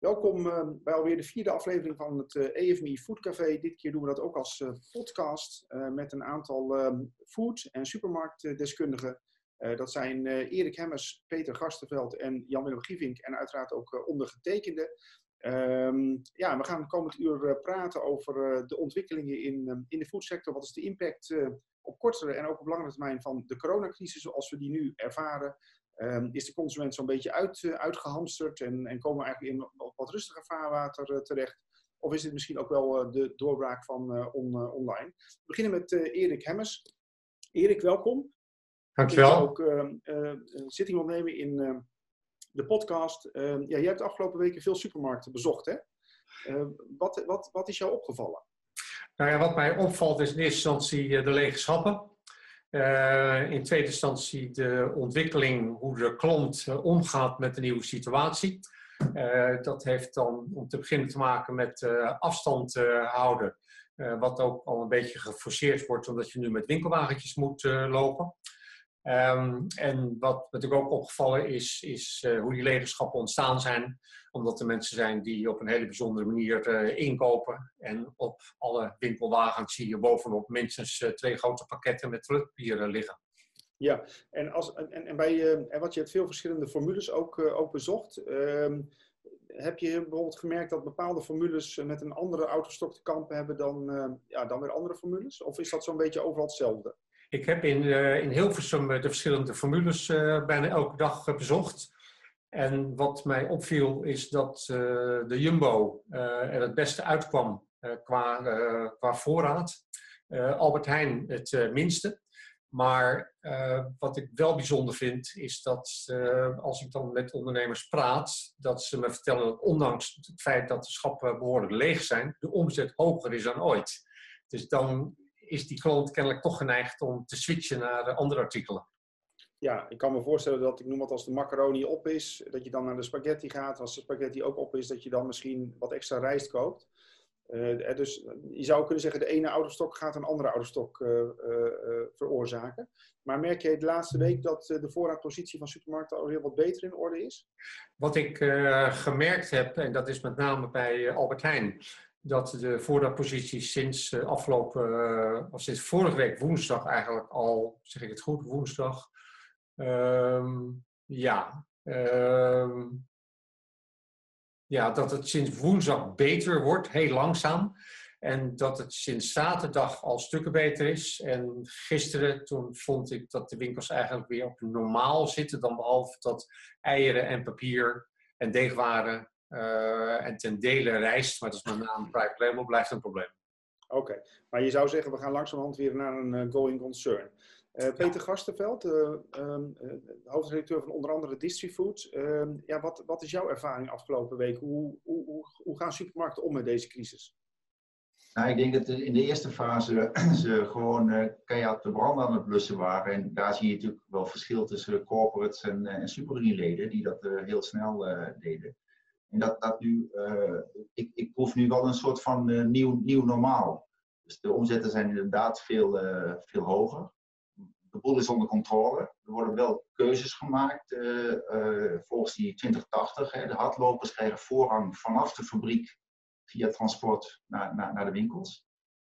Welkom uh, bij alweer de vierde aflevering van het EFMI Food Café. Dit keer doen we dat ook als uh, podcast met een aantal ehm, food- en supermarktdeskundigen. dat zijn Erik Hemmers, Peter Gastenveld en Jan-Willem Gievink en uiteraard ook ondergetekende. Um, ja, we gaan komend uur praten over de ontwikkelingen in, in de foodsector. Wat is de impact op kortere en ook op langere termijn van de coronacrisis zoals we die nu ervaren? Um, is de consument zo'n beetje uit, uh, uitgehamsterd en, en komen we eigenlijk in wat rustiger vaarwater uh, terecht? Of is dit misschien ook wel uh, de doorbraak van on, online? We beginnen met Erik Hemmers. Erik, welkom. Dankjewel. Ik ook een zitting opnemen in de podcast. Ehm, ja, jij hebt de afgelopen weken veel supermarkten bezocht, hè? wat, wat, wat is jou opgevallen? Nou ja, wat mij opvalt is in eerste instantie de lege schappen. Uh, in tweede instantie de ontwikkeling, hoe de klant uh, omgaat met de nieuwe situatie. Uh, dat heeft dan om te beginnen te maken met afstand houden. wat ook al een beetje geforceerd wordt, omdat je nu met winkelwagentjes moet lopen. Um, en wat natuurlijk ook opgevallen is, is hoe die legenschappen ontstaan zijn omdat er mensen zijn die op een hele bijzondere manier uh, inkopen. En op alle winkelwagens zie je bovenop minstens uh, twee grote pakketten met toiletpapier liggen. Ja, en, als, en, en, bij, uh, wat je hebt veel verschillende formules ook, bezocht. Ehm, heb je bijvoorbeeld gemerkt dat bepaalde formules met een andere autostok te kampen hebben dan, ja, dan weer andere formules? Of is dat zo'n beetje overal hetzelfde? Ik heb in, in Hilversum de verschillende formules bijna elke dag bezocht. En wat mij opviel is dat de Jumbo er het beste uitkwam qua, qua voorraad. Albert Heijn het minste. Maar wat ik wel bijzonder vind, is dat als ik dan met ondernemers praat, dat ze me vertellen dat ondanks het feit dat de schappen behoorlijk leeg zijn, de omzet hoger is dan ooit. Dus dan is die klant kennelijk toch geneigd om te switchen naar andere artikelen ja, ik kan me voorstellen dat, ik noem het als de macaroni op is, dat je dan naar de spaghetti gaat. Als de spaghetti ook op is, dat je dan misschien wat extra rijst koopt. Uh, dus je zou kunnen zeggen, de ene autostok gaat een andere uh, uh, veroorzaken. Maar merk je de laatste week dat de voorraadpositie van supermarkten al heel wat beter in orde is? Wat ik gemerkt heb, en dat is met name bij Albert Heijn, dat de voorraadpositie sinds afgelopen, of sinds vorige week woensdag eigenlijk al, zeg ik het goed, woensdag, Um, ja. Um, ja, dat het sinds woensdag beter wordt, heel langzaam. En dat het sinds zaterdag al stukken beter is. En gisteren toen vond ik dat de winkels eigenlijk weer op normaal zitten. Dan behalve dat eieren en papier en deegwaren uh, en ten dele rijst, maar dat is met name private label, blijft een probleem. Oké, maar je zou zeggen we gaan langzamerhand weer naar een uh, going concern. Uh, Peter Gastenveld, uh, um, uh, hoofdredacteur van onder andere Distrifood. Ehm, ja, wat, wat is jouw ervaring afgelopen week? Hoe, hoe, hoe, hoe gaan supermarkten om met deze crisis? Nou, ik denk dat in de eerste fase ze gewoon keihard de brand aan het blussen waren. En daar zie je natuurlijk wel verschil tussen corporates en, en superunieleden die dat heel snel deden. En dat, nu, ik, ik proef nu wel een soort van nieuw, nieuw normaal. Dus de omzetten zijn inderdaad veel, veel hoger de boel is onder controle. Er worden wel keuzes gemaakt volgens die 2080. Hè. De hardlopers krijgen voorrang vanaf de fabriek via transport naar, naar, naar de winkels.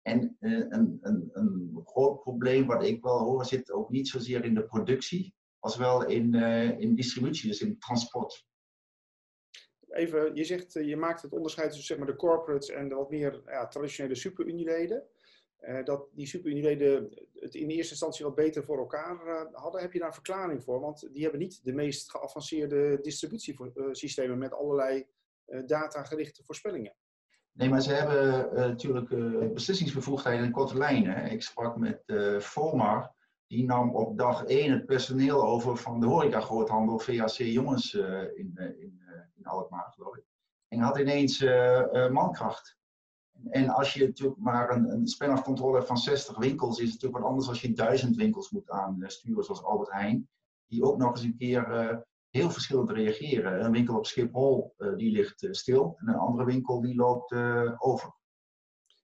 En een, een, een groot probleem wat ik wel hoor zit ook niet zozeer in de productie, als wel in, in distributie, dus in transport. Even, je zegt, je maakt het onderscheid tussen zeg maar, de corporates en de wat meer ja, traditionele superunieleden. Uh, dat die superunieleden het in eerste instantie wat beter voor elkaar uh, hadden. Heb je daar een verklaring voor? Want die hebben niet de meest geavanceerde distributiesystemen met allerlei datagerichte voorspellingen. Nee, maar ze hebben natuurlijk beslissingsbevoegdheden in korte lijnen. Ik sprak met Volmar, die nam op dag 1 het personeel over van de horeca-groothandel VAC Jongens in, in Alkmaar, geloof ik. En had ineens mankracht. En als je natuurlijk maar een, een span controle hebt van 60 winkels, is het natuurlijk wat anders als je duizend winkels moet aansturen, zoals Albert Heijn, die ook nog eens een keer uh, heel verschillend reageren. Een winkel op Schiphol die ligt stil en een andere winkel die loopt over.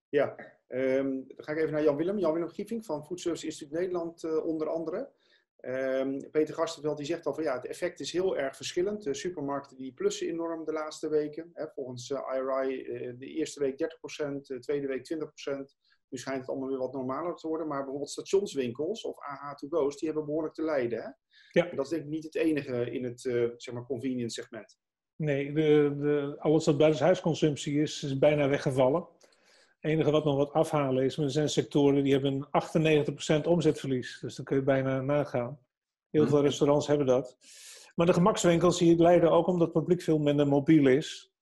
Ja, um, dan ga ik even naar Jan Willem. Jan Willem Gieving van Food Service Instituut Nederland onder andere. Ehm, Peter Gastenveld die zegt al van ja, het effect is heel erg verschillend. De supermarkten die plussen enorm de laatste weken. Hè, volgens uh, IRI de eerste week 30%, de tweede week 20%. Nu schijnt het allemaal weer wat normaler te worden. Maar bijvoorbeeld stationswinkels of AH2Go's, die hebben behoorlijk te lijden. Hè? Ja. En dat is denk ik niet het enige in het uh, zeg maar convenience segment. Nee, de, de, alles wat buitenshuisconsumptie is, is bijna weggevallen. Enige wat nog wat afhalen is, maar er zijn sectoren die hebben 98% omzetverlies. Dus dan kun je bijna nagaan. Heel veel mhm. restaurants hebben dat. Maar de gemakswinkels die lijden ook omdat het publiek veel minder mobiel is.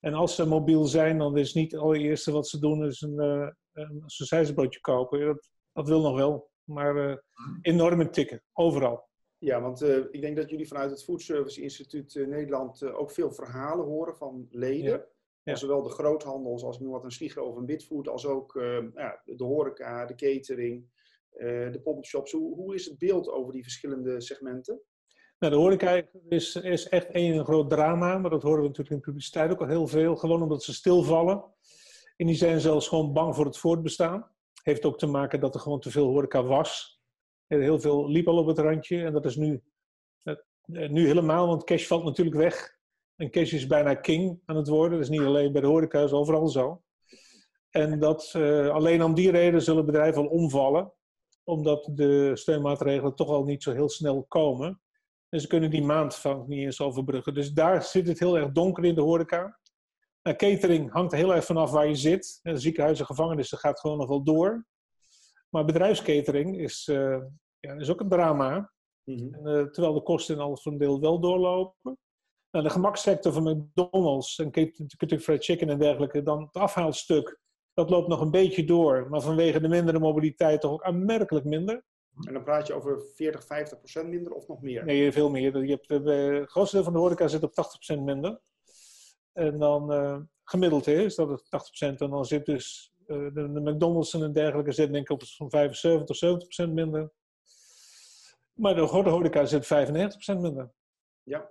En als ze mobiel zijn, dan is niet het allereerste wat ze doen is een, uh, een kopen. Dat, dat wil nog wel, maar uh, enorm tikken, overal. Ja, want uh, ik denk dat jullie vanuit het Food Service Instituut Nederland ook veel verhalen horen van leden. Ja. Zowel de groothandels als nu wat een Sliegro of een Bitfood, als ook ja, de horeca, de catering, de pop-up shops. Hoe, hoe is het beeld over die verschillende segmenten? Nou, de horeca is, is echt één groot drama, maar dat horen we natuurlijk in de publiciteit ook al heel veel. Gewoon omdat ze stilvallen. En die zijn zelfs gewoon bang voor het voortbestaan. Heeft ook te maken dat er gewoon te veel horeca was. Heel veel liep al op het randje en dat is nu, eh, nu helemaal, want cash valt natuurlijk weg. En cash is bijna king aan het worden. Dat is niet alleen bij de horeca, is overal zo. En dat, uh, alleen om die reden zullen bedrijven al omvallen, omdat de steunmaatregelen toch al niet zo heel snel komen. En ze kunnen die maand niet eens overbruggen. Dus daar zit het heel erg donker in de horeca. Nou, catering hangt heel erg vanaf waar je zit. De ziekenhuizen, gevangenissen gaat gewoon nog wel door. Maar bedrijfskatering is, uh, ja, is ook een drama. Mhm. en, uh, terwijl de kosten in alles van deel wel doorlopen. Nou, de gemaksector van McDonald's en Kentucky Fried Chicken en dergelijke, dan het afhaalstuk, dat loopt nog een beetje door. Maar vanwege de mindere mobiliteit toch ook aanmerkelijk minder. En dan praat je over 40, 50 procent minder of nog meer? Nee, veel meer. Je hebt, uh, het grootste deel van de horeca zit op 80 procent minder. En dan uh, gemiddeld is dat het 80%. En dan zit dus uh, de, de, McDonald's en dergelijke zit denk ik op van 75 70% minder. Maar de horeca zit 95% minder. Ja,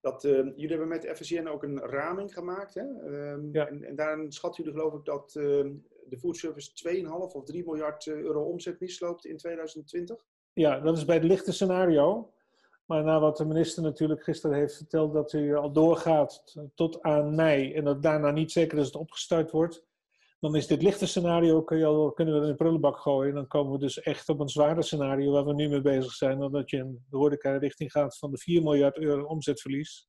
dat, uh, jullie hebben met FSCN ook een raming gemaakt. Hè? Um, ja. en, en daarin schatten jullie geloof ik dat uh, de foodservice 2,5 of 3 miljard euro omzet misloopt in 2020? Ja, dat is bij het lichte scenario. Maar na wat de minister natuurlijk gisteren heeft verteld, dat hij al doorgaat tot aan mei en dat daarna niet zeker is dat het opgestart wordt, dan is dit lichte scenario, kun je al, kunnen we in de prullenbak gooien. En dan komen we dus echt op een zwaarder scenario waar we nu mee bezig zijn, dan dat je in de horeca richting gaat van de 4 miljard euro omzetverlies.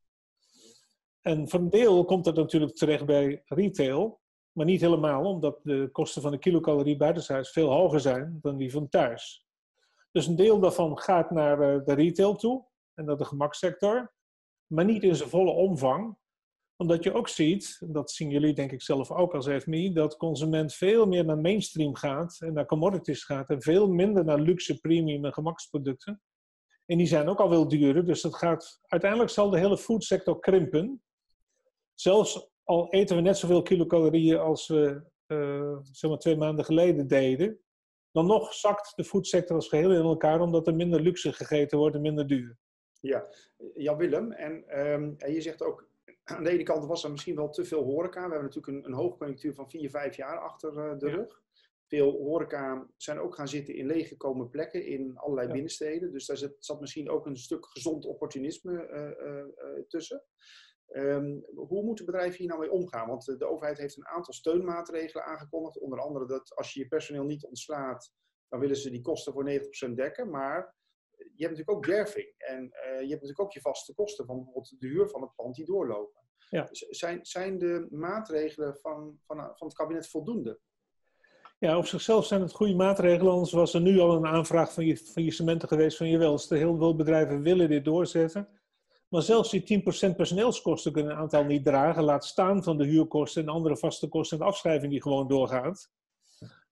En voor een deel komt dat natuurlijk terecht bij retail, maar niet helemaal, omdat de kosten van de kilocalorie buitenshuis veel hoger zijn dan die van thuis. Dus een deel daarvan gaat naar eh, de retail toe en dat de gemaksector, maar niet in zijn volle omvang. Omdat je ook ziet, dat zien jullie denk ik zelf ook als FMI, dat consument veel meer naar mainstream gaat en naar commodities gaat en veel minder naar luxe, premium en gemaksproducten. En die zijn ook al wel duurder, dus dat gaat, uiteindelijk zal de hele foodsector krimpen. Zelfs al eten we net zoveel kilocalorieën als we uh, twee maanden geleden deden, dan nog zakt de foodsector als geheel in elkaar omdat er minder luxe gegeten wordt en minder duur. Ja, Jan Willem, en, um, en je zegt ook, aan de ene kant was er misschien wel te veel horeca. We hebben natuurlijk een, een hoogconjunctuur van vier, vijf jaar achter uh, de rug. Veel horeca zijn ook gaan zitten in leeggekomen plekken in allerlei binnensteden. Dus daar zit, zat misschien ook een stuk gezond opportunisme uh, uh, tussen. Um, hoe moeten bedrijven hier nou mee omgaan? Want de overheid heeft een aantal steunmaatregelen aangekondigd. Onder andere dat als je je personeel niet ontslaat, dan willen ze die kosten voor 90% dekken. Maar je hebt natuurlijk ook derving. En uh, je hebt natuurlijk ook je vaste kosten van bijvoorbeeld de huur van het pand die doorlopen. Ja. Zijn, zijn de maatregelen van, van, van het kabinet voldoende? Ja, op zichzelf zijn het goede maatregelen. Anders was er nu al een aanvraag van je, van je cementen geweest van je wel. Heel veel bedrijven willen dit doorzetten. Maar zelfs die 10% personeelskosten kunnen een aantal niet dragen. Laat staan van de huurkosten en andere vaste kosten en de afschrijving die gewoon doorgaat.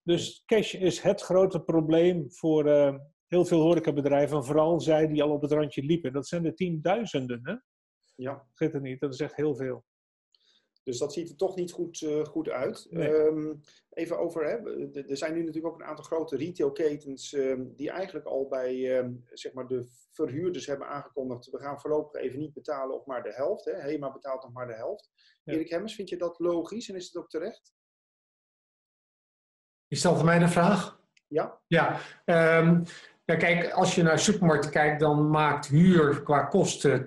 Dus cash is het grote probleem voor, uh, heel veel horecabedrijven, vooral zij die al op het randje liepen. Dat zijn de tienduizenden, hè? Ja. Vergeet het niet, dat is echt heel veel. Dus dat ziet er toch niet goed, uh, goed uit. Um, even over, hè, er zijn nu natuurlijk ook een aantal grote retailketens um, die eigenlijk al bij um, zeg maar de verhuurders hebben aangekondigd, we gaan voorlopig even niet betalen of maar de helft. Hè. HEMA betaalt nog maar de helft. Ja. Erik Hemmers, vind je dat logisch en is het ook terecht? Je stelt mij de vraag? Ja. Ja, Ja, kijk, als je naar supermarkten kijkt, dan maakt huur qua kosten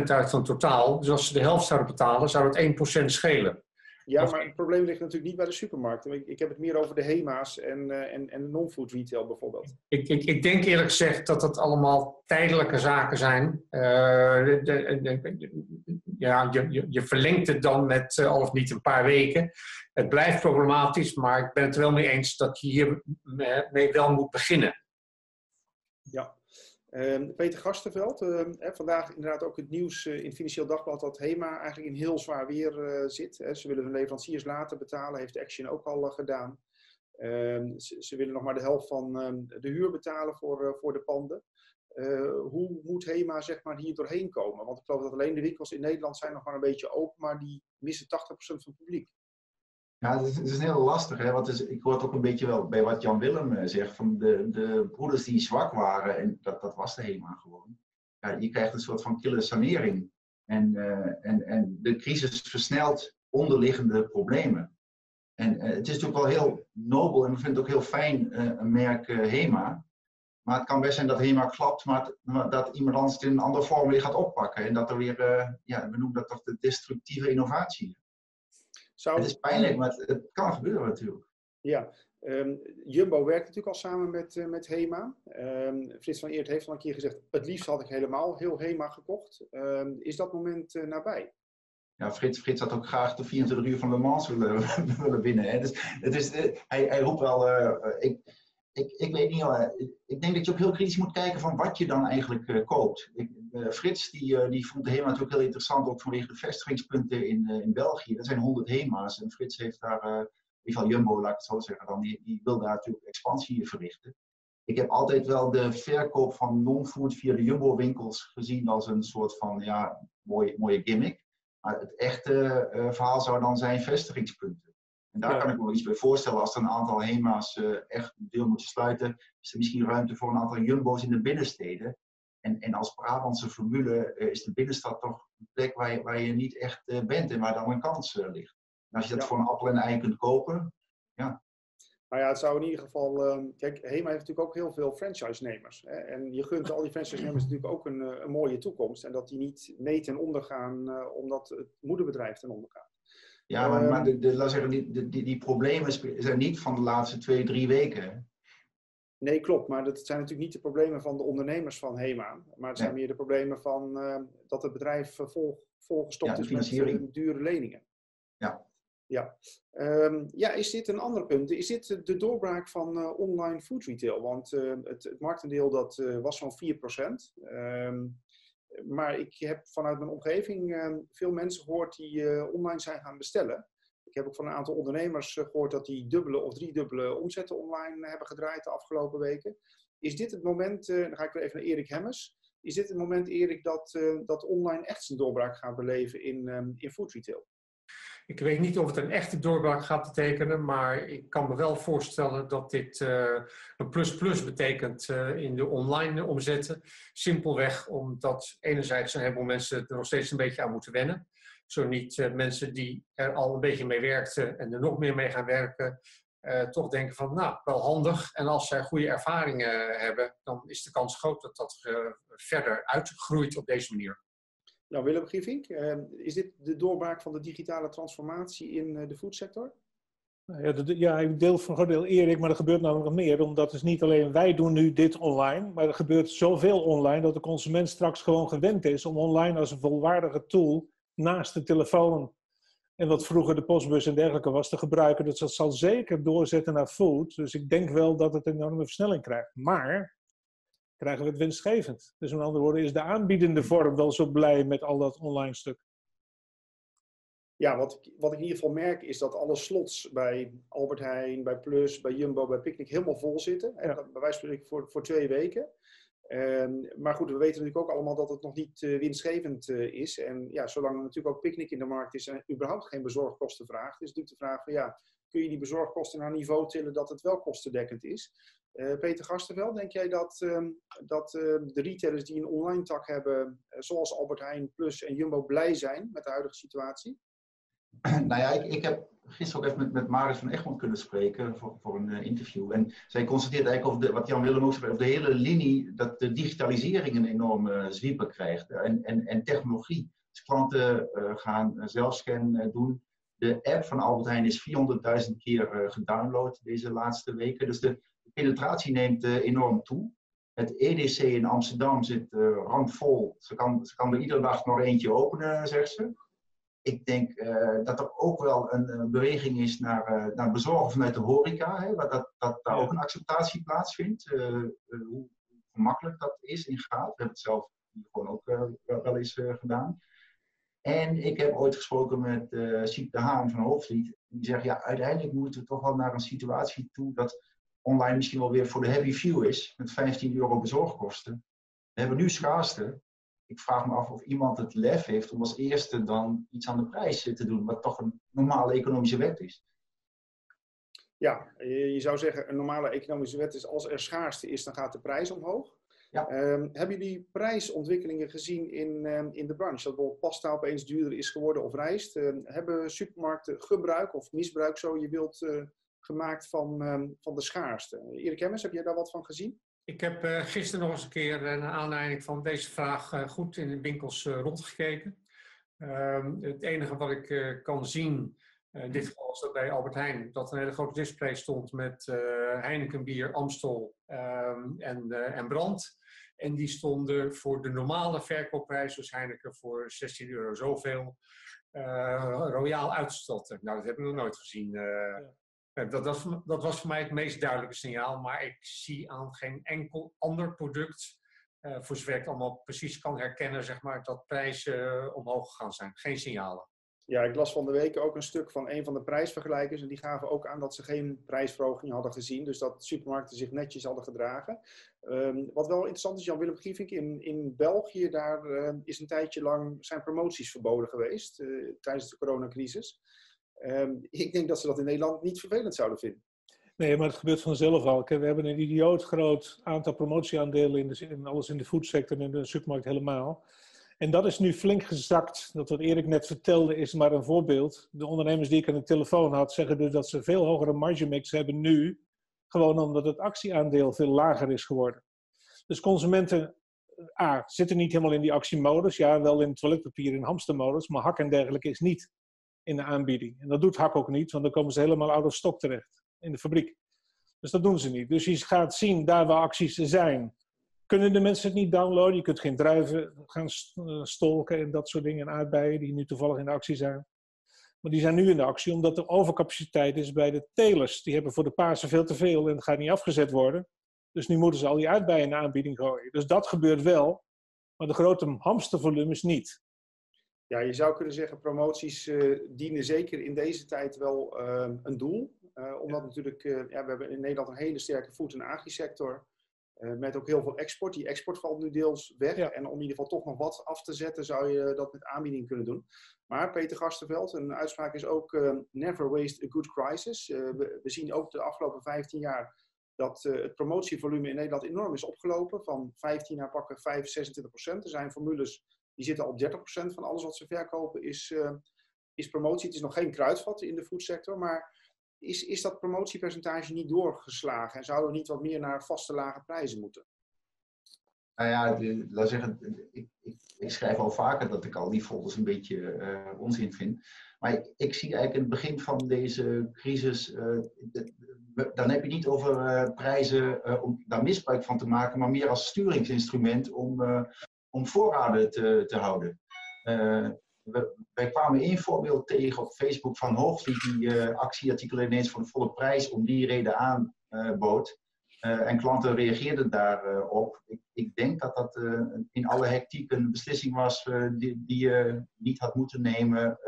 2% uit van totaal. Dus als ze de helft zouden betalen, zou het 1% schelen. Ja, maar het probleem ligt natuurlijk niet bij de supermarkten. Ik, ik heb het meer over de HEMA's en, uh, en, en non-food retail bijvoorbeeld. Ik, ik, ik denk eerlijk gezegd dat dat allemaal tijdelijke zaken zijn. Uh, de, de, ja, je, je, je, verlengt het dan met uh, al of niet een paar weken. Het blijft problematisch, maar ik ben het er wel mee eens dat je hiermee wel moet beginnen. Ja. Uh, Peter Gastenveld, uh, vandaag inderdaad ook het nieuws uh, in Financieel Dagblad dat HEMA eigenlijk in heel zwaar weer eh, zit. Hè. Ze willen hun leveranciers later betalen, heeft Action ook al gedaan. Ehm, ze, willen nog maar de helft van ehm, de huur betalen voor, voor de panden. hoe moet HEMA zeg maar, hier doorheen komen? Want ik geloof dat alleen de winkels in Nederland zijn nog maar een beetje open, maar die missen 80% van het publiek. Ja, het is, is heel lastig, hè? want is, ik hoor ook een beetje wel bij wat Jan Willem uh, zegt, van de, de broeders die zwak waren, en dat, dat was de HEMA gewoon. Ja, je krijgt een soort van kille sanering. En, uh, en, en de crisis versnelt onderliggende problemen. En uh, het is natuurlijk wel heel nobel en we vinden het ook heel fijn, een merk HEMA. Maar het kan best zijn dat HEMA klapt, maar, maar, dat iemand anders het in een andere vorm weer gaat oppakken. En dat er weer, ja, we noemen dat toch de destructieve innovatie. Zou... Het is pijnlijk, maar het, het kan gebeuren natuurlijk. Ja, um, Jumbo werkt natuurlijk al samen met, uh, met HEMA. Um, Frits van Eert heeft al een keer gezegd, het liefst had ik helemaal heel HEMA gekocht. Um, is dat moment uh, nabij? Ja, Frits, Frits had ook graag de 24 uur van Le Mans willen, willen winnen. Hè. Dus, het is, uh, hij, hij roept wel, ik, ik, ik weet niet, ik, ik denk dat je ook heel kritisch moet kijken van wat je dan eigenlijk koopt. Ik, Frits die, uh, die vond de HEMA natuurlijk heel interessant, ook vanwege de vestigingspunten in, uh, in België. Dat zijn 100 HEMA's en Frits heeft daar, in ieder geval Jumbo, laat ik het zo zeggen, dan, die, die wil daar natuurlijk expansie verrichten. Ik heb altijd wel de verkoop van non-food via de Jumbo-winkels gezien als een soort van ja, mooie, mooie gimmick. Maar het echte verhaal zou dan zijn vestigingspunten. En daar ja. kan ik me wel iets bij voorstellen. Als er een aantal HEMA's echt deel moeten sluiten, is er misschien ruimte voor een aantal Jumbo's in de binnensteden. En, en als Brabantse formule uh, is de binnenstad toch een plek waar je, waar je niet echt uh, bent en waar dan een kans uh, ligt. En als je dat ja. voor een appel en een ei kunt kopen, ja. Nou ja, het zou in ieder geval. Uh, kijk, Hema heeft natuurlijk ook heel veel franchise-nemers. Hè? En je gunt al die franchise-nemers natuurlijk ook een, een, mooie toekomst. En dat die niet mee ten onder gaan omdat het moederbedrijf ten onder gaat. Ja, maar, maar de, de, laat zeggen, die, die, die problemen zijn niet van de laatste twee, drie weken. Nee, klopt. Maar dat zijn natuurlijk niet de problemen van de ondernemers van HEMA. Maar het zijn meer de problemen van uh, dat het bedrijf vol, volgestopt ja, is met uh, dure leningen. Ja. Ja. Um, ja, is dit een ander punt? Is dit de doorbraak van uh, online food retail? Want het, het, marktendeel dat was zo'n 4%. Um, maar ik heb vanuit mijn omgeving veel mensen gehoord die online zijn gaan bestellen. Ik heb ook van een aantal ondernemers eh, gehoord dat die dubbele of driedubbele omzetten online hebben gedraaid de afgelopen weken. Is dit het moment, uh, dan ga ik weer even naar Erik Hemmers. Is dit het moment, Erik, dat, dat online echt zijn doorbraak gaat beleven in, um, in food retail? Ik weet niet of het een echte doorbraak gaat betekenen, maar ik kan me wel voorstellen dat dit een plus-plus betekent in de online omzetten. Simpelweg omdat enerzijds een heleboel mensen er nog steeds een beetje aan moeten wennen. Zo niet uh, mensen die er al een beetje mee werkten en er nog meer mee gaan werken, uh, toch denken van, nou, wel handig. En als zij goede ervaringen hebben, dan is de kans groot dat dat uh, verder uitgroeit op deze manier. Nou, Willem Grievink, is dit de doorbraak van de digitale transformatie in de foodsector? Ja, de, ja, ik deel voor een groot deel Erik, maar er gebeurt namelijk nog meer. Omdat dus niet alleen wij doen nu dit online, maar er gebeurt zoveel online dat de consument straks gewoon gewend is om online als een volwaardige tool naast de telefoon en wat vroeger de postbus en dergelijke was te gebruiken. Dus dat zal zeker doorzetten naar food. Dus ik denk wel dat het een enorme versnelling krijgt. Maar krijgen we het winstgevend? Dus met andere woorden, is de aanbiedende vorm wel zo blij met al dat online stuk? Ja, wat ik, wat ik in ieder geval merk is dat alle slots bij Albert Heijn, bij Plus, bij Jumbo, bij Picnic helemaal vol zitten. En ja. bij wijze van voor, voor twee weken. Um, maar goed, we weten natuurlijk ook allemaal dat het nog niet uh, winstgevend uh, is. En ja, zolang er natuurlijk ook picknick in de markt is en überhaupt geen bezorgkosten vraagt, is natuurlijk de vraag van ja, kun je die bezorgkosten naar niveau tillen dat het wel kostendekkend is? Uh, Peter Gastenveld, denk jij dat, um, dat de retailers die een online tak hebben, zoals Albert Heijn, Plus en Jumbo, blij zijn met de huidige situatie? nou ja, ik, heb gisteren ook even met, met Maris van Egmond kunnen spreken voor, voor een uh, interview. En zij constateert eigenlijk de, wat Jan Willem ook zei, over de hele linie dat de digitalisering een enorme uh, zwieper krijgt. En, en, en technologie. Dus klanten uh, gaan zelfscan doen. De app van Albert Heijn is 400.000 keer gedownload deze laatste weken. Dus de penetratie neemt enorm toe. Het EDC in Amsterdam zit randvol. Ze kan, ze kan er iedere dag nog eentje openen, zegt ze ik denk uh, dat er ook wel een, een beweging is naar, uh, naar bezorgen vanuit de horeca. Hè, dat, dat, dat daar ook een acceptatie plaatsvindt. Uh, hoe gemakkelijk dat is in gaat. We hebben het zelf gewoon ook wel eens gedaan. En ik heb ooit gesproken met uh, Siep de Haan van Hoofdvliet. Die zegt, ja, uiteindelijk moeten we toch wel naar een situatie toe dat online misschien wel weer voor de heavy few is. Met 15 euro bezorgkosten. We hebben nu schaarste ik vraag me af of iemand het lef heeft om als eerste dan iets aan de prijs te doen, wat toch een normale economische wet is. Ja, je zou zeggen, een normale economische wet is als er schaarste is, dan gaat de prijs omhoog. Ja. Um, hebben jullie prijsontwikkelingen gezien in, um, in de branche? Dat bijvoorbeeld pasta opeens duurder is geworden of rijst? Uh, hebben supermarkten gebruik of misbruik, zo je wilt, uh, gemaakt van, van de schaarste? Erik Hemmers, heb jij daar wat van gezien? Ik heb uh, gisteren nog eens een keer, uh, naar aanleiding van deze vraag, uh, goed in de winkels rondgekeken. Ehm, het enige wat ik kan zien, in dit geval was bij Albert Heijn, dat een hele grote display stond met Heineken bier, Amstel um, en, en Brand. En die stonden voor de normale verkoopprijs, dus Heineken voor 16 euro zoveel, royaal uitgestoten. Nou, dat heb ik nog nooit gezien. Dat, dat, dat, was voor mij het meest duidelijke signaal, maar ik zie aan geen enkel ander product, uh, voor zover ik allemaal precies kan herkennen, zeg maar, dat prijzen uh, omhoog gegaan zijn. Geen signalen. Ja, ik las van de week ook een stuk van een van de prijsvergelijkers en die gaven ook aan dat ze geen prijsverhoging hadden gezien, dus dat supermarkten zich netjes hadden gedragen. Um, wat wel interessant is, Jan-Willem Gievink, in, in België, daar uh, is een tijdje lang zijn promoties verboden geweest tijdens de coronacrisis. Um, ik denk dat ze dat in Nederland niet vervelend zouden vinden. Nee, maar het gebeurt vanzelf al. We hebben een idioot groot aantal promotieaandelen in, in alles in de foodsector en in de supermarkt helemaal. En dat is nu flink gezakt. Dat wat Erik net vertelde is maar een voorbeeld. De ondernemers die ik aan de telefoon had zeggen dus dat ze veel hogere marge mix hebben nu. Gewoon omdat het actieaandeel veel lager is geworden. Dus consumenten A, zitten niet helemaal in die actiemodus. Ja, wel in toiletpapier in hamstermodus, maar hak en dergelijke is niet in de aanbieding. En dat doet Hak ook niet, want dan komen ze helemaal out of stock terecht in de fabriek. Dus dat doen ze niet. Dus je gaat zien, daar waar acties zijn, kunnen de mensen het niet downloaden. Je kunt geen druiven gaan eh, stolken en dat soort dingen, en aardbeien die nu toevallig in de actie zijn. Maar die zijn nu in de actie omdat er overcapaciteit is bij de telers. Die hebben voor de Pasen veel te veel en het gaat niet afgezet worden. Dus nu moeten ze al die aardbeien in de aanbieding gooien. Dus dat gebeurt wel, maar de grote hamstervolumes niet ja, je zou kunnen zeggen, promoties uh, dienen zeker in deze tijd wel uh, een doel. Uh, omdat natuurlijk, ja, we hebben in Nederland een hele sterke food- en agri-sector. met ook heel veel export. Die export valt nu deels weg. Ja. En om in ieder geval toch nog wat af te zetten, zou je dat met aanbieding kunnen doen. Maar Peter Gasterveld, een uitspraak is ook never waste a good crisis. We, we, zien ook de afgelopen 15 jaar dat het promotievolume in Nederland enorm is opgelopen. Van 15 naar pakken 5, 26 procent. Er zijn formules die zitten op 30% van alles wat ze verkopen is, uh, is promotie. Het is nog geen kruidvat in de foodsector, maar is, is dat promotiepercentage niet doorgeslagen en zouden we niet wat meer naar vaste lage prijzen moeten? Nou ja, laat zeggen, ik, ik, ik, schrijf al vaker dat ik al die folders een beetje uh, onzin vind. Maar ik, zie eigenlijk in het begin van deze crisis, de, dan heb je niet over prijzen om daar misbruik van te maken, maar meer als sturingsinstrument om, om voorraden te, te houden. Uh, we, wij kwamen één voorbeeld tegen op Facebook van Hoogvliet die uh, actieartikelen ineens voor de volle prijs om die reden aanbood. Uh, en klanten reageerden daarop. ik, ik, denk dat dat in alle hectiek een beslissing was die, die je niet had moeten nemen,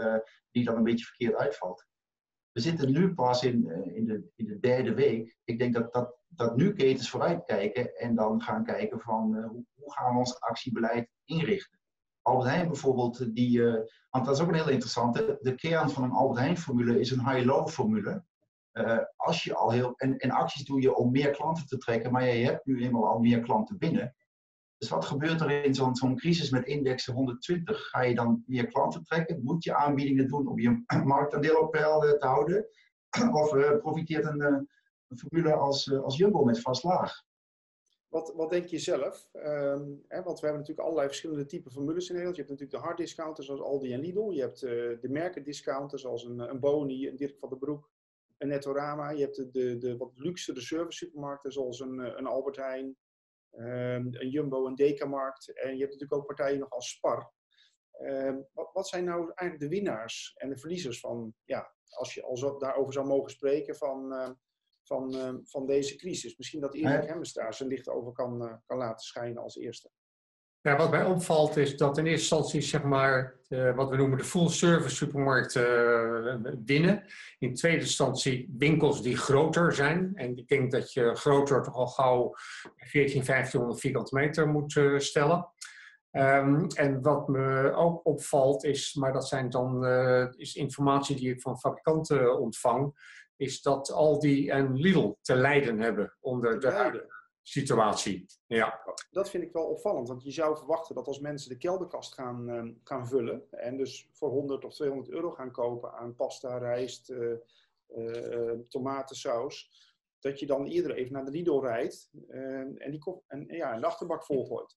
die dan een beetje verkeerd uitvalt. We zitten nu pas in, in, de, in de derde week. Ik denk dat, dat, dat nu ketens vooruitkijken en dan gaan kijken van hoe, hoe gaan we ons actiebeleid inrichten. Albert Heijn bijvoorbeeld, die, uh, want dat is ook een heel interessante. De kern van een Albert Heijn-formule is een high-low-formule. Uh, als je al heel, en, en acties doe je om meer klanten te trekken, maar je hebt nu eenmaal al meer klanten binnen. Dus wat gebeurt er in zo'n zo'n crisis met indexen 120? Ga je dan meer klanten trekken? Moet je aanbiedingen doen om je marktaandeel op peil te houden? Of profiteert een, een formule als, als Jumbo met vast laag? Wat, wat denk je zelf? Ehm, hè, want we hebben natuurlijk allerlei verschillende typen formules in Nederland. Je hebt natuurlijk de hard discounters zoals Aldi en Lidl. Je hebt de merkendiscounters zoals een, een Boni, een Dirk van der Broek, een Nettorama. Je hebt de, de, de wat luxe de service supermarkten zoals een, eh, een Albert Heijn, um, een Jumbo, een Dekamarkt. En je hebt natuurlijk ook partijen nog als Spar. Um, wat, wat, zijn nou eigenlijk de winnaars en de verliezers van, ja, als je al zo, daarover zou mogen spreken, van van, uh, van deze crisis. Misschien dat Erik Hemmers daar zijn licht over kan, uh, kan laten schijnen als eerste. Ja, wat mij opvalt is dat in eerste instantie zeg maar, uh, wat we noemen de full service supermarkten winnen. In tweede instantie winkels die groter zijn. En ik denk dat je groter toch al gauw 14, 1500 vierkante meter moet stellen. Um, en wat me ook opvalt is, maar dat zijn dan, is informatie die ik van fabrikanten ontvang, is dat Aldi en Lidl te lijden hebben onder de situatie. Ja. Dat vind ik wel opvallend, want je zou verwachten dat als mensen de kelderkast gaan, uh, gaan vullen en dus voor 100 of 200 euro gaan kopen aan pasta, rijst, uh, uh, tomatensaus, dat je dan eerder even naar de Lidl rijdt en, die en, ja, de achterbak volgooit.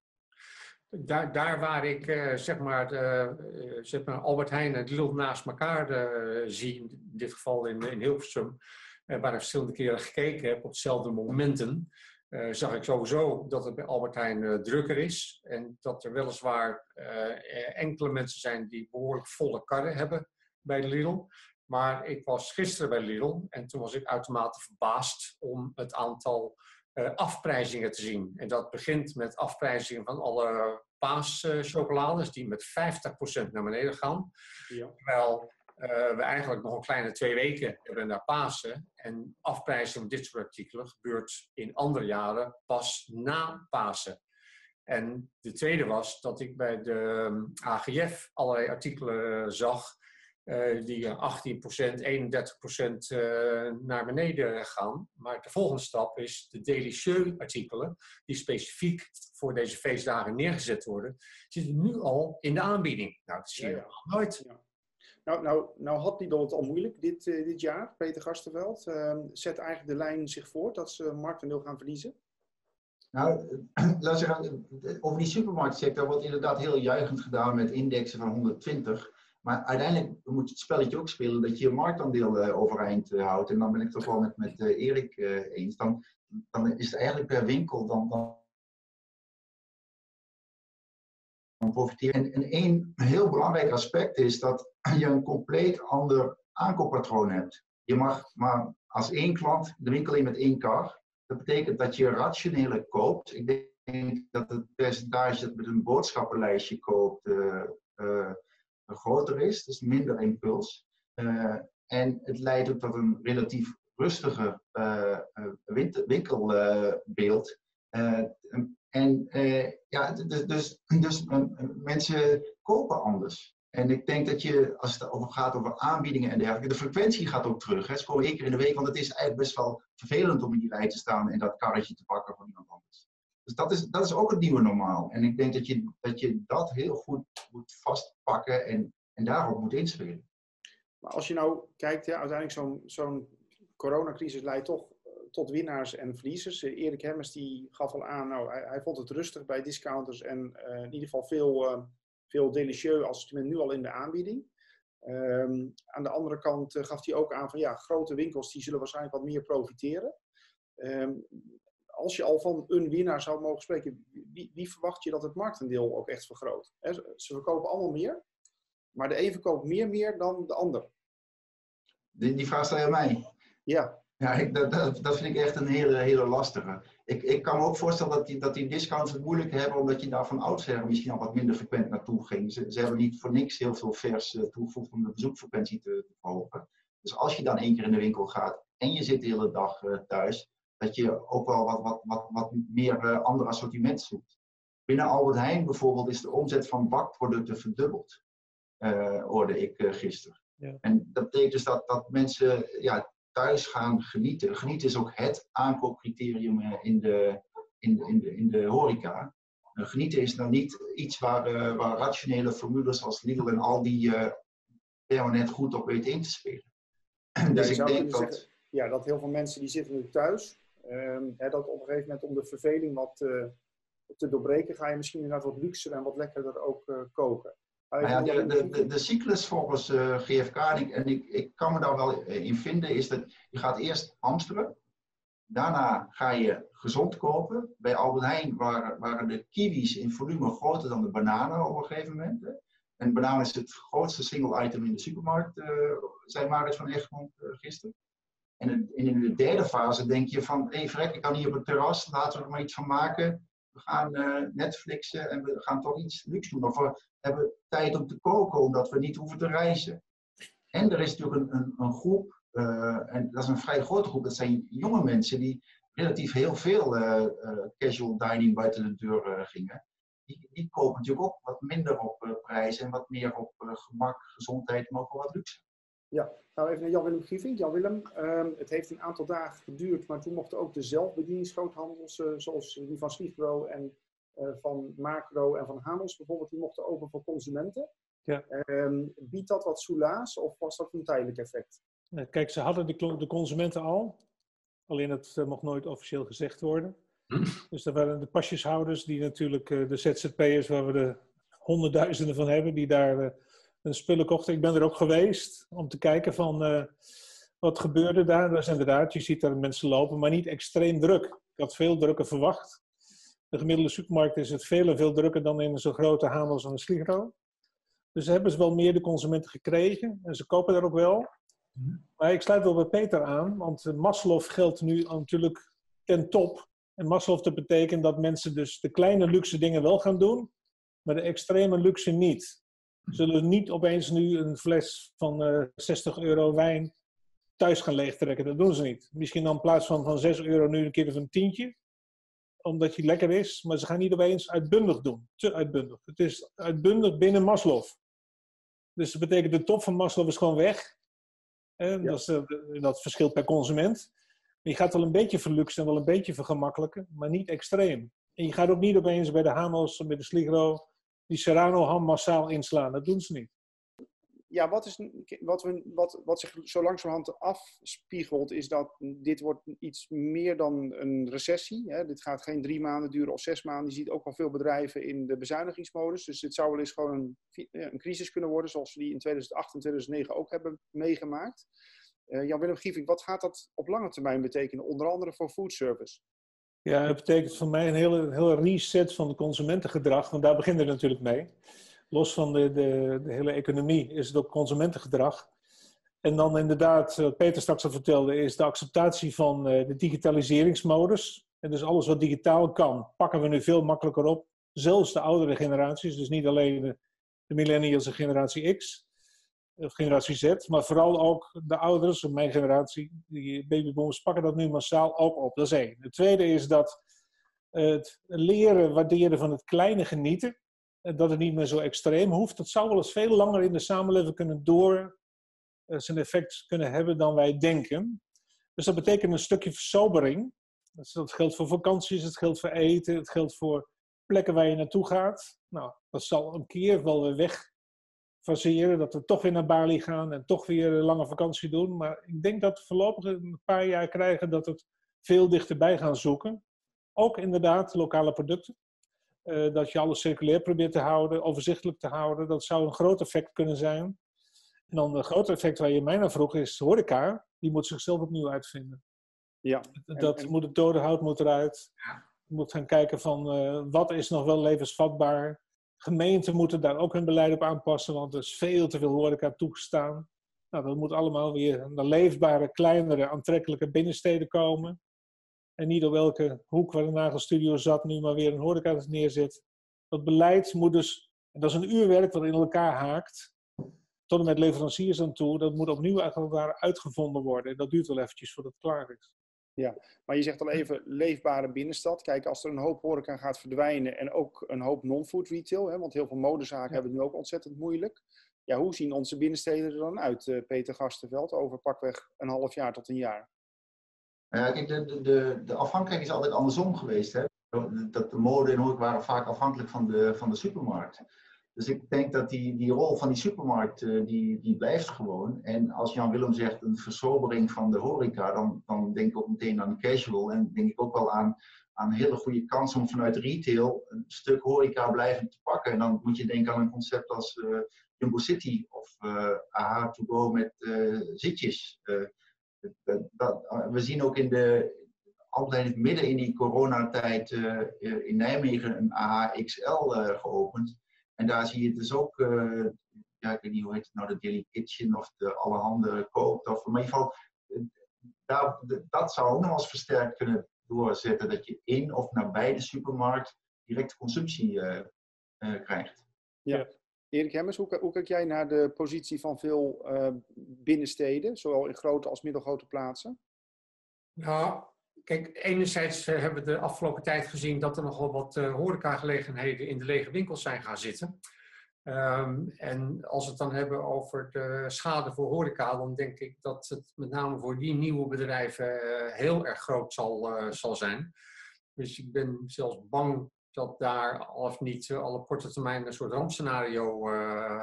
Daar, daar waar ik zeg, maar, zeg maar Albert Heijn en Lidl naast elkaar zie, in dit geval in, in Hilversum, waar ik verschillende keren gekeken heb op dezelfde momenten, zag ik sowieso dat het bij Albert Heijn drukker is. En dat er weliswaar enkele mensen zijn die behoorlijk volle karren hebben bij de Lidl. Maar ik was gisteren bij Lidl en toen was ik uitermate verbaasd om het aantal afprijzingen te zien. En dat begint met afprijzingen van alle paaschocholades, die met 50% naar beneden gaan. Ja. Terwijl uh, we eigenlijk nog een kleine twee weken hebben naar Pasen. En afprijzing van dit soort artikelen gebeurt in andere jaren pas na Pasen. En de tweede was dat ik bij de ehm, AGF allerlei artikelen zag uh, die 18%, 31% uh, naar beneden gaan. Maar de volgende stap is de delicieux artikelen, die specifiek voor deze feestdagen neergezet worden, zitten nu al in de aanbieding. Nou, dat zie je ja, ja. nooit. Ja. Nou, nou, nou had Lidl het al moeilijk dit, uh, dit jaar, Peter Gastenveld. Uh, zet eigenlijk de lijn zich voort dat ze marktendeel gaan verliezen? Nou, laat zeggen, over die supermarktsector wordt inderdaad heel juichend gedaan met indexen van 120. Maar uiteindelijk moet het spelletje ook spelen dat je je marktaandeel uh, overeind uh, houdt. En dan ben ik toch wel met, met Erik eens. Dan, dan is het eigenlijk per winkel dan, dan, dan profiteer. En, en één heel belangrijk aspect is dat je een compleet ander aankooppatroon hebt. Je mag maar als één klant de winkel in met één kar. Dat betekent dat je rationeler koopt. Ik denk dat het percentage dat met een boodschappenlijstje koopt groter is, dus minder impuls. Uh, en het leidt ook tot een relatief rustiger winkelbeeld. En ja, dus, dus, mensen kopen anders. En ik denk dat je, als het over gaat over aanbiedingen en dergelijke, de frequentie gaat ook terug. Hè. Ze komen één keer in de week, want het is eigenlijk best wel vervelend om in die rij te staan en dat karretje te pakken van iemand anders. Dus dat is, dat is ook het nieuwe normaal. En ik denk dat je dat, je dat heel goed moet vastpakken en, en daarop moet inspelen. Maar als je nou kijkt, ja, uiteindelijk zo'n zo'n coronacrisis leidt toch eh, tot winnaars en verliezers. Eh, Erik Hemmers die gaf al aan, nou, hij, hij vond het rustig bij discounters en uh, in ieder geval veel, uh, veel delicieux assortiment nu al in de aanbieding. Um, aan de andere kant uh, gaf hij ook aan van ja, grote winkels die zullen waarschijnlijk wat meer profiteren. Um, als je al van een winnaar zou mogen spreken, wie, wie verwacht je dat het marktendeel ook echt vergroot? ze verkopen allemaal meer, maar de een verkoopt meer meer dan de ander. Die, die vraag stel je mij? Ja. Ja, ik, dat, dat, dat, vind ik echt een hele, hele lastige. Ik, ik kan me ook voorstellen dat die, dat die discounts het moeilijk hebben, omdat je daar van oudsher misschien al wat minder frequent naartoe ging. Ze, ze hebben niet voor niks heel veel vers uh, toegevoegd om de bezoekfrequentie te, te verhogen. Dus als je dan één keer in de winkel gaat en je zit de hele dag uh, thuis, dat je ook wel wat, wat, wat, wat meer uh, ander assortiment zoekt. Binnen Albert Heijn bijvoorbeeld is de omzet van bakproducten verdubbeld, hoorde ik gisteren. Ja. En dat betekent dus dat, dat mensen ja, thuis gaan genieten. Genieten is ook het aankoopcriterium in de, in, de, in, de, in de horeca. genieten is nou niet iets waar, waar rationele formules als Lidl en al die permanent goed op weten in te spelen. dus ik denk dat... ja, dat heel veel mensen die zitten nu thuis, um, hè, dat op een gegeven moment om de verveling wat te doorbreken, ga je misschien inderdaad wat luxer en wat lekkerder ook koken. Nou ja, de, de, de, cyclus volgens uh, GFK, en ik, ik kan me daar wel in vinden, is dat je gaat eerst hamsteren. Daarna ga je gezond kopen. Bij Albert Heijn waren, waren de kiwis in volume groter dan de bananen op een gegeven moment. Hè. En bananen is het grootste single item in de supermarkt, uh, zei Maris van Egmond uh, gisteren. En in, de derde fase denk je van, hé hey, vrek, ik kan hier op het terras, laten we er maar iets van maken. We gaan Netflixen en we gaan toch iets luxe doen. Of we hebben tijd om te koken, omdat we niet hoeven te reizen. En er is natuurlijk een, een, een groep, uh, en dat is een vrij grote groep, dat zijn jonge mensen die relatief heel veel uh, casual dining buiten de deur gingen. Die, die kopen natuurlijk ook wat minder op prijs en wat meer op gemak, gezondheid, maar ook wat luxe. Ja, nou even naar Jan-Willem Gieving. Jan-Willem, ehm, het heeft een aantal dagen geduurd, maar toen mochten ook de zelfbedieningsgroothandels, zoals die van Sligro en eh, van Macro en van Hamels bijvoorbeeld, die mochten open voor consumenten. Ja. Ehm, biedt dat wat soelaas of was dat een tijdelijk effect? Kijk, ze hadden de, de consumenten al, alleen het uh, mocht nooit officieel gezegd worden. Hm. Dus er waren de pasjeshouders die natuurlijk de ZZP'ers, waar we de honderdduizenden van hebben, die daar spullen kochten. Ik ben er ook geweest om te kijken van wat gebeurde daar. Dat is inderdaad, je ziet daar mensen lopen, maar niet extreem druk. Ik had veel drukker verwacht de gemiddelde supermarkt is het veel en veel drukker dan in zo'n grote Hamels en een Sligro. Dus hebben ze wel meer de consumenten gekregen en ze kopen daar ook wel. Maar ik sluit wel bij Peter aan, want Maslow geldt nu natuurlijk ten top. En Maslow dat betekent dat mensen dus de kleine luxe dingen wel gaan doen, maar de extreme luxe niet. Zullen niet opeens nu een fles van uh, eh, 60 euro wijn thuis gaan leegtrekken. Dat doen ze niet. Misschien dan in plaats van, van 6 euro nu een keer een tientje omdat hij lekker is, maar ze gaan niet opeens uitbundig doen. Te uitbundig. Het is uitbundig binnen Maslow. Dus dat betekent de top van Maslow is gewoon weg. En dat, is, uh, dat verschilt per consument. Je gaat wel een beetje verluxen en wel een beetje vergemakkelijken, maar niet extreem. En je gaat ook niet opeens bij de Hamos of bij de Sligro die Serrano ham massaal inslaan. Dat doen ze niet ja, wat, is, wat, we, wat, wat zich zo langzamerhand afspiegelt, is dat dit wordt iets meer dan een recessie. Hè. Dit gaat geen drie maanden duren of zes maanden. Je ziet ook al veel bedrijven in de bezuinigingsmodus. Dus dit zou wel eens gewoon een, een crisis kunnen worden, zoals we die in 2008 en 2009 ook hebben meegemaakt. Uh, Jan-Willem Gieving, wat gaat dat op lange termijn betekenen, onder andere voor foodservice? Ja, het betekent voor mij een hele, hele reset van het consumentengedrag, want daar begint het natuurlijk mee los van de, de, de, hele economie, is het ook consumentengedrag. En dan inderdaad, wat Peter straks al vertelde, is de acceptatie van uh, de digitaliseringsmodus. En dus alles wat digitaal kan, pakken we nu veel makkelijker op. Zelfs de oudere generaties, dus niet alleen de, millennials en generatie X, generatie Z, maar vooral ook de ouders, mijn generatie, die babyboomers, pakken dat nu massaal ook op. Dat is één. Het tweede is dat het leren waarderen van het kleine genieten, dat het niet meer zo extreem hoeft. Dat zou wel eens veel langer in de samenleving kunnen door uh, zijn effect kunnen hebben dan wij denken. Dus dat betekent een stukje versobering. Dat geldt voor vakanties, het geldt voor eten, het geldt voor plekken waar je naartoe gaat. Nou, dat zal een keer wel weer weg faseren, dat we toch weer naar Bali gaan en toch weer een lange vakantie doen. Maar ik denk dat we voorlopig een paar jaar krijgen dat het veel dichterbij gaan zoeken. Ook inderdaad lokale producten. Eh, dat je alles circulair probeert te houden, overzichtelijk te houden. Dat zou een groot effect kunnen zijn. En dan een groot effect waar je mij naar vroeg is horeca. Die moet zichzelf opnieuw uitvinden. Ja. Dat moet het dode hout moet eruit. Je moet gaan kijken van uh, wat is nog wel levensvatbaar. Gemeenten moeten daar ook hun beleid op aanpassen, want er is veel te veel horeca toegestaan. Nou, dat moet allemaal weer naar leefbare, kleinere, aantrekkelijke binnensteden komen. En niet op welke hoek waar de nagelstudio zat, nu maar weer een horeca neerzet. Dat beleid moet dus, en dat is een uurwerk dat in elkaar haakt, tot en met leveranciers aan toe, dat moet opnieuw uitgevonden worden. En dat duurt wel eventjes voordat het klaar is. Ja, maar je zegt al even leefbare binnenstad. Kijk, als er een hoop horeca gaat verdwijnen en ook een hoop non-food retail, hè, want heel veel modezaken hebben het nu ook ontzettend moeilijk. Ja, hoe zien onze binnensteden er dan uit, eh, Peter Gastenveld, over pakweg een half jaar tot een jaar? Uh, kijk, de, de, de, afhankelijkheid is altijd andersom geweest. Hè? dat de mode en horeca waren vaak afhankelijk van de, van de supermarkt. Dus ik denk dat die, die rol van die supermarkt, uh, die, die blijft gewoon. En als Jan Willem zegt een versobering van de horeca, dan, dan denk ik ook meteen aan casual. En denk ik ook wel aan, aan een hele goede kans om vanuit retail een stuk horeca blijvend te pakken. En dan moet je denken aan een concept als uh, Jumbo City of uh, AH to go met zitjes. Dat, we zien ook in de, altijd midden in die coronatijd in Nijmegen een AHXL geopend. En daar zie je dus ook, uh, ja, ik weet niet hoe heet het nou, de Daily Kitchen of de Allerhande koopt. Of, maar in ieder geval, eh, daar, dat zou ook nog eens versterkt kunnen doorzetten. Dat je in of nabij de supermarkt directe consumptie uh, krijgt. Ja. Erik Hemmers, hoe, hoe, kijk jij naar de positie van veel binnensteden, zowel in grote als middelgrote plaatsen? Nou, Kijk, enerzijds eh, hebben we de afgelopen tijd gezien dat er nogal wat uh, horecagelegenheden in de lege winkels zijn gaan zitten. Um, en als we het dan hebben over de schade voor horeca, dan denk ik dat het met name voor die nieuwe bedrijven uh, heel erg groot zal, zal zijn. Dus ik ben zelfs bang dat daar al of niet al op korte termijn een soort rampscenario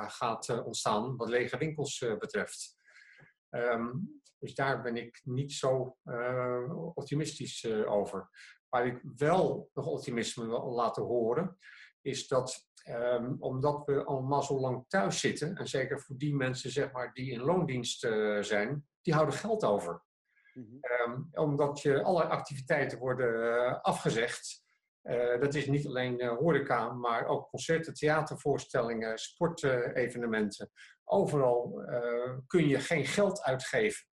gaat ontstaan wat lege winkels betreft. Um, dus daar ben ik niet zo uh, optimistisch uh, over. Waar ik wel nog optimisme wil laten horen, is dat um, omdat we allemaal zo lang thuis zitten, en zeker voor die mensen zeg maar, die in loondienst uh, zijn, die houden geld over. Mm -hmm. um, omdat je alle activiteiten worden afgezegd. dat is niet alleen horeca, maar ook concerten, theatervoorstellingen, sportevenementen. Overal kun je geen geld uitgeven.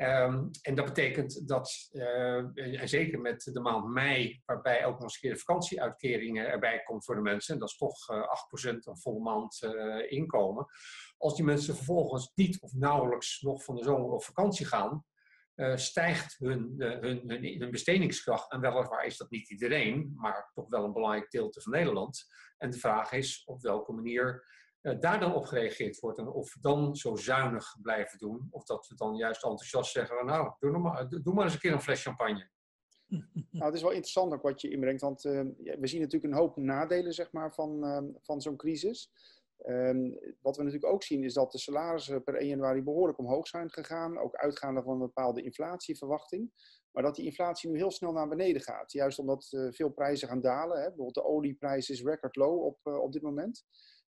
Um, en dat betekent dat, uh, en zeker met de maand mei, waarbij ook nog eens een keer de vakantieuitkeringen erbij komt voor de mensen, en dat is toch uh, 8% een volle maand uh, inkomen. Als die mensen vervolgens niet of nauwelijks nog van de zomer op vakantie gaan, stijgt hun, hun, hun, hun, bestedingskracht. En weliswaar is dat niet iedereen, maar toch wel een belangrijk deel van Nederland. En de vraag is op welke manier daar dan op gereageerd wordt. En of we dan zo zuinig blijven doen, of dat we dan juist enthousiast zeggen: Nou, doe, maar, doe maar eens een keer een fles champagne. Nou, het is wel interessant ook wat je inbrengt, want uh, we zien natuurlijk een hoop nadelen zeg maar, van, uh, van zo'n crisis. Um, wat we natuurlijk ook zien is dat de salarissen per 1 januari behoorlijk omhoog zijn gegaan, ook uitgaande van een bepaalde inflatieverwachting. Maar dat die inflatie nu heel snel naar beneden gaat. Juist omdat veel prijzen gaan dalen. Hè. Bijvoorbeeld de olieprijs is record low op, op dit moment.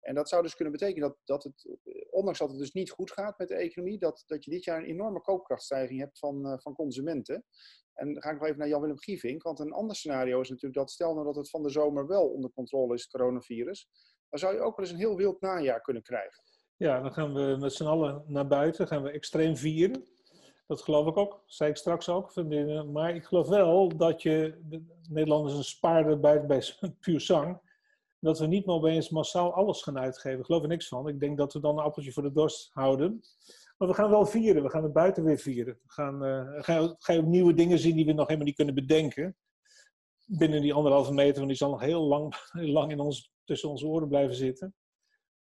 En dat zou dus kunnen betekenen dat, dat het, ondanks dat het dus niet goed gaat met de economie, dat, dat je dit jaar een enorme koopkrachtstijging hebt van, uh, van consumenten. En dan ga ik nog even naar Jan-Willem Gievink, want een ander scenario is natuurlijk dat stel nou dat het van de zomer wel onder controle is, coronavirus, dan zou je ook wel eens een heel wild najaar kunnen krijgen. Ja, dan gaan we met z'n allen naar buiten, gaan we extreem vieren. Dat geloof ik ook, zei ik straks ook. Maar ik geloof wel dat je, de Nederlanders een spaarder bij, bij puur zang dat we niet meer opeens massaal alles gaan uitgeven. Ik geloof er niks van. Ik denk dat we dan een appeltje voor de dorst houden. Maar we gaan wel vieren. We gaan het buiten weer vieren. We gaan, uh, ga, ga je ook nieuwe dingen zien die we nog helemaal niet kunnen bedenken. Binnen die anderhalve meter, want die zal nog heel lang, heel lang in ons, tussen onze oren blijven zitten.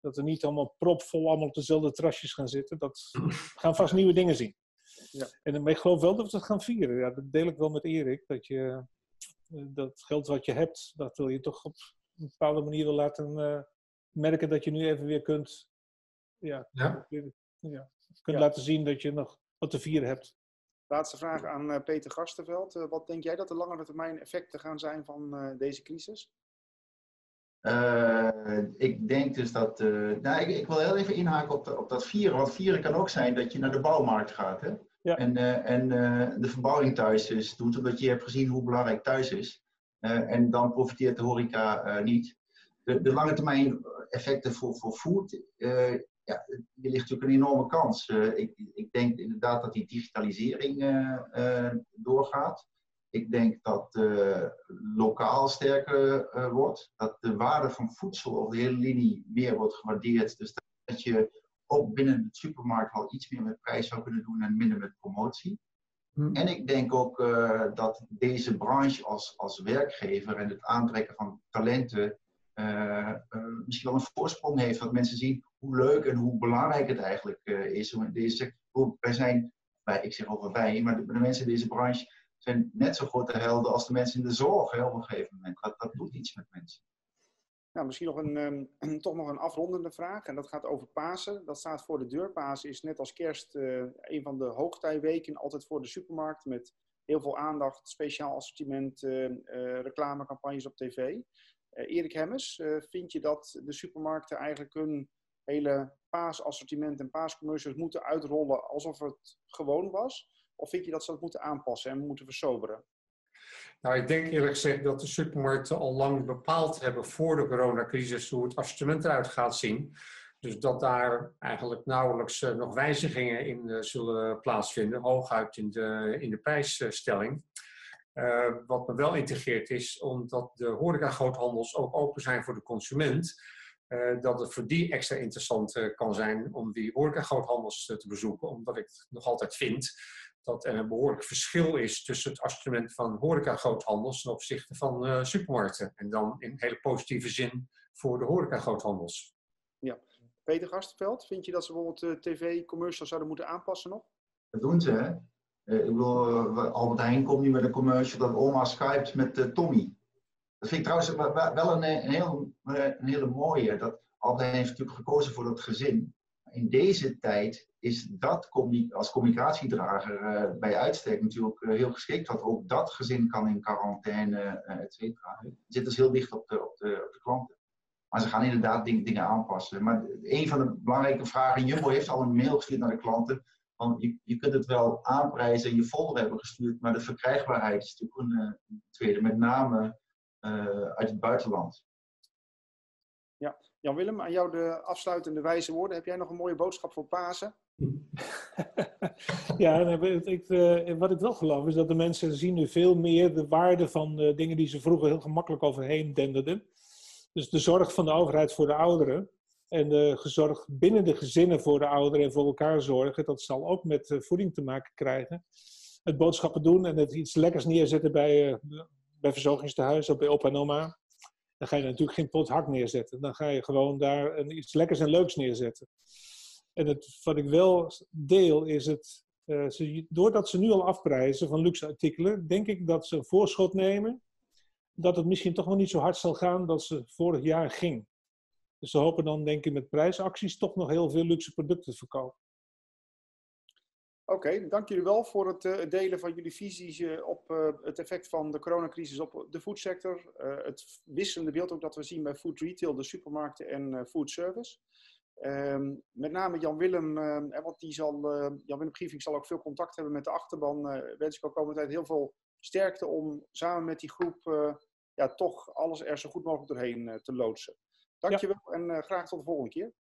Dat we niet allemaal propvol allemaal op dezelfde trasjes gaan zitten. Dat, we gaan vast nieuwe dingen zien. Ja. En ik geloof wel dat we het gaan vieren. Ja, dat deel ik wel met Erik. Dat je eh, dat geld wat je hebt, dat wil je toch op een bepaalde manier wil laten uh, merken dat je nu even weer kunt, ja, ja. ja kunt laten zien dat je nog wat te vieren hebt. Laatste vraag aan uh, Peter Gastenveld. Uh, wat denk jij dat de langere termijn effecten gaan zijn van deze crisis? ik denk dus dat. nou, ik, ik, wil heel even inhaken op, de, op dat vieren. Want vieren kan ook zijn dat je naar de bouwmarkt gaat. Hè? Ja. En, en de verbouwing thuis is, doet, omdat je hebt gezien hoe belangrijk thuis is. Eh, en dan profiteert de horeca eh, niet. De, de, lange termijn effecten voor, voor food, eh, ja, hier ligt natuurlijk een enorme kans. ik, ik, denk inderdaad dat die digitalisering doorgaat. Ik denk dat lokaal sterker wordt. Dat de waarde van voedsel over de hele linie meer wordt gewaardeerd. Dus dat je ook binnen de supermarkt wel iets meer met prijs zou kunnen doen en minder met promotie. Hm. En ik denk ook uh, dat deze branche als, als werkgever en het aantrekken van talenten uh, uh, misschien wel een voorsprong heeft. Dat mensen zien hoe leuk en hoe belangrijk het eigenlijk is. Om deze wij zijn, ik zeg over wij, maar de, mensen in deze branche zijn net zo grote helden als de mensen in de zorg hè, op een gegeven moment. Dat doet iets met mensen. Nou, misschien nog een, um, toch nog een afrondende vraag. En dat gaat over Pasen. Dat staat voor de deur. Pasen is net als kerst uh, een van de hoogtijweken. Altijd voor de supermarkt met heel veel aandacht, speciaal assortiment, uh, uh, reclamecampagnes op tv. Erik Hemmers, vind je dat de supermarkten eigenlijk hun hele paasassortiment en paascommercials moeten uitrollen alsof het gewoon was? Of vind je dat ze dat moeten aanpassen en moeten versoberen? Nou, ik denk eerlijk gezegd dat de supermarkten al lang bepaald hebben voor de coronacrisis hoe het assortiment eruit gaat zien. Dus dat daar eigenlijk nauwelijks uh, nog wijzigingen in uh, zullen plaatsvinden, hooguit in de, in de prijsstelling. Uh, wat me wel integreert is, omdat de horeca-groothandels ook open zijn voor de consument, dat het voor die extra interessant kan zijn om die horeca-groothandels te bezoeken. Omdat ik nog altijd vind dat er een behoorlijk verschil is tussen het assortiment van horeca-groothandels ten opzichte van uh, supermarkten. En dan in hele positieve zin voor de horeca-groothandels. Ja. Peter Gastveld, vind je dat ze bijvoorbeeld tv-commercials zouden moeten aanpassen nog? Dat doen ze, hè? Uh, ik bedoel, uh, Albert Heijn komt nu met een commercial dat oma skypt met Tommy. Dat vind ik trouwens wel een, een, heel, een hele mooie. Dat Albert Heijn heeft natuurlijk gekozen voor dat gezin in deze tijd is dat als communicatiedrager uh, bij uitstek natuurlijk uh, heel geschikt. Want ook dat gezin kan in quarantaine, uh, et cetera. Het zit dus heel dicht op de, op, de, op de klanten. Maar ze gaan inderdaad ding, dingen aanpassen. Maar een van de belangrijke vragen, Jumbo heeft al een mail gestuurd naar de klanten. Want je, je kunt het wel aanprijzen en je folder hebben gestuurd, maar de verkrijgbaarheid is natuurlijk een tweede, met name uit het buitenland. Ja, Jan-Willem, aan jou de afsluitende wijze woorden. Heb jij nog een mooie boodschap voor Pasen? ja, ik, uh, wat ik wel geloof is dat de mensen zien nu veel meer de waarde van de dingen die ze vroeger heel gemakkelijk overheen denderden. Dus de zorg van de overheid voor de ouderen en de zorg binnen de gezinnen voor de ouderen en voor elkaar zorgen, dat zal ook met uh, voeding te maken krijgen. Het boodschappen doen en het iets lekkers neerzetten bij, bij verzorgingstehuizen of bij opa en oma. Dan ga je natuurlijk geen pot hak neerzetten. Dan ga je gewoon daar een, iets lekkers en leuks neerzetten. En het, wat ik wel deel is het, uh, ze, doordat ze nu al afprijzen van luxe artikelen, denk ik dat ze een voorschot nemen dat het misschien toch wel niet zo hard zal gaan dat ze vorig jaar ging. Dus ze hopen dan denk ik met prijsacties toch nog heel veel luxe producten te verkopen. Oké, dank jullie wel voor het uh, delen van jullie visies uh, op uh, het effect van de coronacrisis op de foodsector. het wisselende beeld ook dat we zien bij food retail, de supermarkten en food service. Um, met name Jan Willem, want die zal, Jan Willem Gieving zal ook veel contact hebben met de achterban. wens ik ook komende tijd heel veel sterkte om samen met die groep ja, toch alles er zo goed mogelijk doorheen te loodsen. Dankjewel ja. en graag tot de volgende keer.